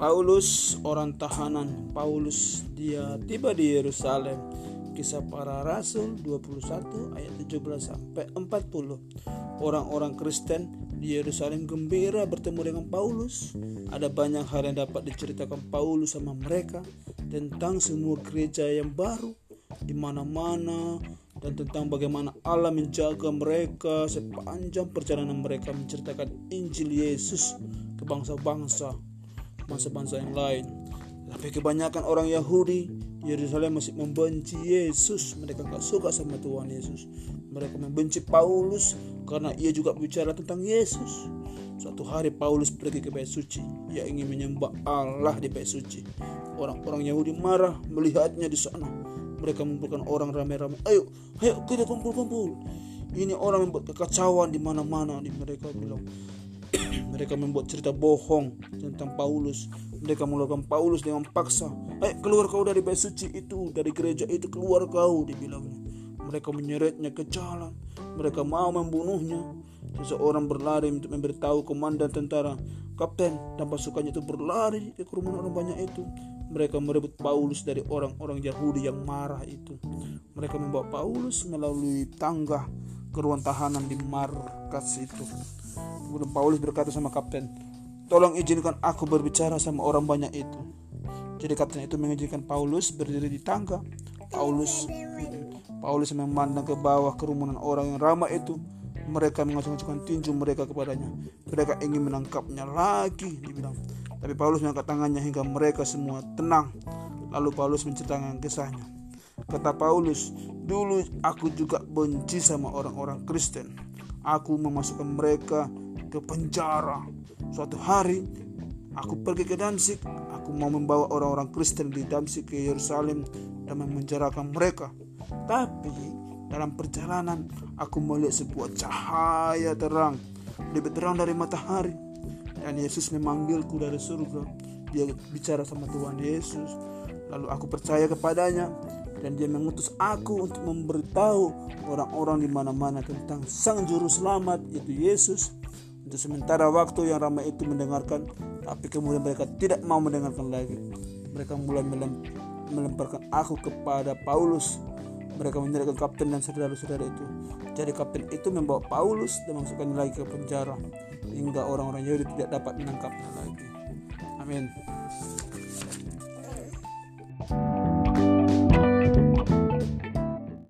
Paulus orang tahanan. Paulus dia tiba di Yerusalem. Kisah para Rasul 21 ayat 17 sampai 40 Orang-orang Kristen di Yerusalem gembira bertemu dengan Paulus. Ada banyak hal yang dapat diceritakan Paulus sama mereka Tentang semua gereja yang baru di mana-mana dan tentang bagaimana Allah menjaga mereka sepanjang perjalanan mereka menceritakan Injil Yesus ke bangsa-bangsa bangsa-bangsa yang lain. Tapi kebanyakan orang Yahudi Yerusalem masih membenci Yesus. Mereka nggak suka sama Tuhan Yesus. Mereka membenci Paulus karena ia juga bicara tentang Yesus. Suatu hari Paulus pergi ke bait suci. Ia ingin menyembah Allah di bait suci. Orang-orang Yahudi marah melihatnya di sana. Mereka mengumpulkan orang ramai-ramai. Ayo, ayo kita kumpul-kumpul. Ini orang membuat kekacauan di mana-mana. Di mereka bilang, mereka membuat cerita bohong tentang Paulus. Mereka melakukan Paulus dengan paksa. Ayo keluar kau dari bait suci itu, dari gereja itu keluar kau, dibilangnya. Mereka menyeretnya ke jalan. Mereka mau membunuhnya. Seseorang berlari untuk memberitahu komandan tentara. Kapten dan pasukannya itu berlari ke kerumunan orang banyak itu. Mereka merebut Paulus dari orang-orang Yahudi yang marah itu. Mereka membawa Paulus melalui tangga ke ruang tahanan di markas itu. Kemudian Paulus berkata sama kapten, tolong izinkan aku berbicara sama orang banyak itu. Jadi kapten itu mengizinkan Paulus berdiri di tangga. Paulus Paulus memandang ke bawah kerumunan orang yang ramai itu. Mereka mengacung-acungkan tinju mereka kepadanya. Mereka ingin menangkapnya lagi, dibilang. Tapi Paulus mengangkat tangannya hingga mereka semua tenang. Lalu Paulus menceritakan kisahnya. Kata Paulus, dulu aku juga benci sama orang-orang Kristen. Aku memasukkan mereka ke penjara. Suatu hari aku pergi ke Damsik. Aku mau membawa orang-orang Kristen di Damsik ke Yerusalem dan memenjarakan mereka. Tapi dalam perjalanan aku melihat sebuah cahaya terang, lebih terang dari matahari. Dan Yesus memanggilku dari surga. Dia bicara sama Tuhan Yesus. Lalu aku percaya kepadanya dan dia mengutus aku untuk memberitahu orang-orang di mana-mana tentang Sang Juru Selamat yaitu Yesus untuk sementara waktu yang ramai itu mendengarkan, tapi kemudian mereka tidak mau mendengarkan lagi. Mereka mulai melemparkan aku kepada Paulus. Mereka menyerahkan kapten dan saudara-saudara itu. Jadi kapten itu membawa Paulus dan masukkannya lagi ke penjara hingga orang-orang Yahudi tidak dapat menangkapnya lagi. Amin.